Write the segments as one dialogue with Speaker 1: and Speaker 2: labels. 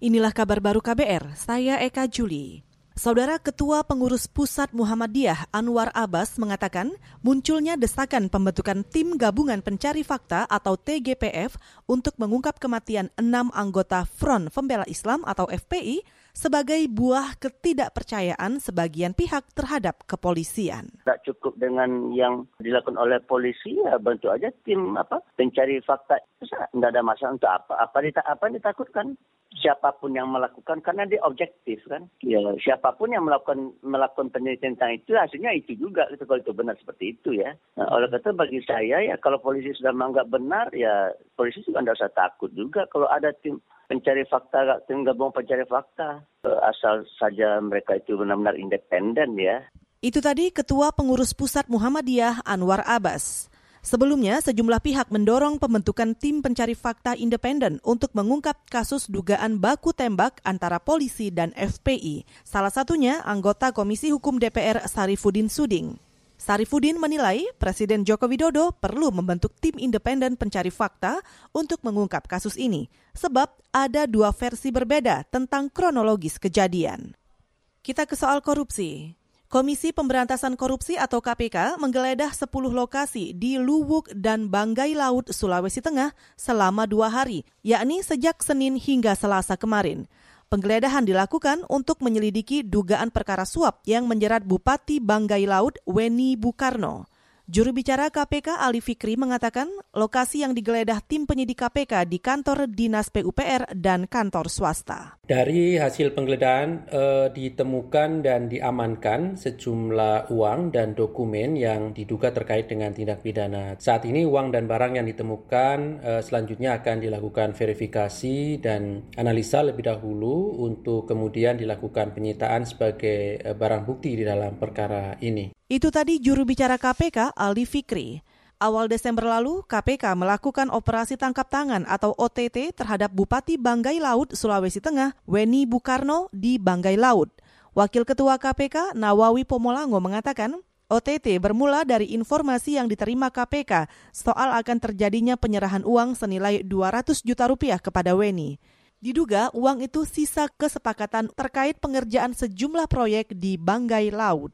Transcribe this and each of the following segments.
Speaker 1: Inilah kabar baru KBR, saya Eka Juli. Saudara Ketua Pengurus Pusat Muhammadiyah Anwar Abbas mengatakan munculnya desakan pembentukan Tim Gabungan Pencari Fakta atau TGPF untuk mengungkap kematian enam anggota Front Pembela Islam atau FPI sebagai buah ketidakpercayaan sebagian pihak terhadap kepolisian.
Speaker 2: Tidak cukup dengan yang dilakukan oleh polisi, ya bantu aja tim apa pencari fakta. Tidak ada masalah untuk apa. Apa, apa ditakutkan? Siapa pun yang melakukan karena dia objektif kan. Ya, siapa pun yang melakukan melakukan penelitian tentang itu hasilnya itu juga gitu kalau itu benar seperti itu ya. Nah, oleh karena bagi saya ya kalau polisi sudah menganggap benar ya polisi juga tidak usah takut juga kalau ada tim pencari fakta, tim gabungan pencari fakta eh, asal saja mereka itu benar-benar independen ya.
Speaker 1: Itu tadi Ketua Pengurus Pusat Muhammadiyah Anwar Abbas. Sebelumnya, sejumlah pihak mendorong pembentukan tim pencari fakta independen untuk mengungkap kasus dugaan baku tembak antara polisi dan FPI. Salah satunya anggota Komisi Hukum DPR Sarifudin Suding. Sarifudin menilai Presiden Joko Widodo perlu membentuk tim independen pencari fakta untuk mengungkap kasus ini, sebab ada dua versi berbeda tentang kronologis kejadian. Kita ke soal korupsi. Komisi Pemberantasan Korupsi atau KPK menggeledah 10 lokasi di Luwuk dan Banggai Laut, Sulawesi Tengah selama dua hari, yakni sejak Senin hingga Selasa kemarin. Penggeledahan dilakukan untuk menyelidiki dugaan perkara suap yang menjerat Bupati Banggai Laut, Weni Bukarno. Juru bicara KPK Ali Fikri mengatakan lokasi yang digeledah tim penyidik KPK di kantor Dinas PUPR dan kantor swasta.
Speaker 3: Dari hasil penggeledahan eh, ditemukan dan diamankan sejumlah uang dan dokumen yang diduga terkait dengan tindak pidana. Saat ini uang dan barang yang ditemukan eh, selanjutnya akan dilakukan verifikasi dan analisa lebih dahulu untuk kemudian dilakukan penyitaan sebagai eh, barang bukti di dalam perkara ini.
Speaker 1: Itu tadi juru bicara KPK Aldi Fikri. Awal Desember lalu, KPK melakukan operasi tangkap tangan atau OTT terhadap Bupati Banggai Laut, Sulawesi Tengah, Weni Bukarno di Banggai Laut. Wakil Ketua KPK Nawawi Pomolango mengatakan, OTT bermula dari informasi yang diterima KPK soal akan terjadinya penyerahan uang senilai 200 juta rupiah kepada Weni. Diduga uang itu sisa kesepakatan terkait pengerjaan sejumlah proyek di Banggai Laut.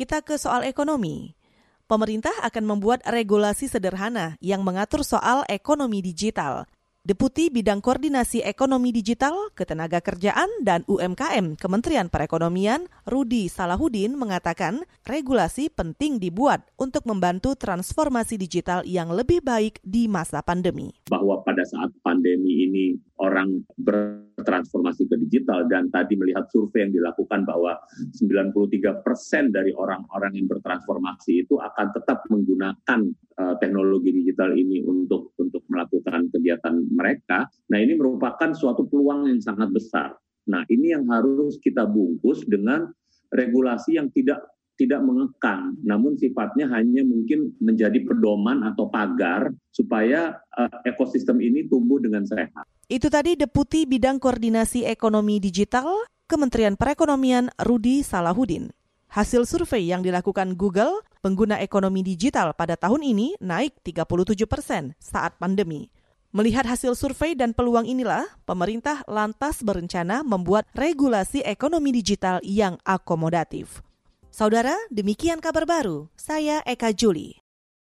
Speaker 1: Kita ke soal ekonomi. Pemerintah akan membuat regulasi sederhana yang mengatur soal ekonomi digital. Deputi Bidang Koordinasi Ekonomi Digital, Ketenaga Kerjaan, dan UMKM Kementerian Perekonomian, Rudi Salahuddin mengatakan regulasi penting dibuat untuk membantu transformasi digital yang lebih baik di masa pandemi.
Speaker 4: Bahwa pada saat pandemi ini orang bertransformasi ke digital dan tadi melihat survei yang dilakukan bahwa 93 persen dari orang-orang yang bertransformasi itu akan tetap menggunakan uh, teknologi digital ini untuk melakukan kegiatan mereka. Nah ini merupakan suatu peluang yang sangat besar. Nah ini yang harus kita bungkus dengan regulasi yang tidak tidak mengekang, namun sifatnya hanya mungkin menjadi pedoman atau pagar supaya uh, ekosistem ini tumbuh dengan sehat.
Speaker 1: Itu tadi Deputi Bidang Koordinasi Ekonomi Digital Kementerian Perekonomian Rudi Salahuddin. Hasil survei yang dilakukan Google, pengguna ekonomi digital pada tahun ini naik 37 persen saat pandemi. Melihat hasil survei dan peluang inilah, pemerintah lantas berencana membuat regulasi ekonomi digital yang akomodatif. Saudara, demikian kabar baru. Saya Eka Juli.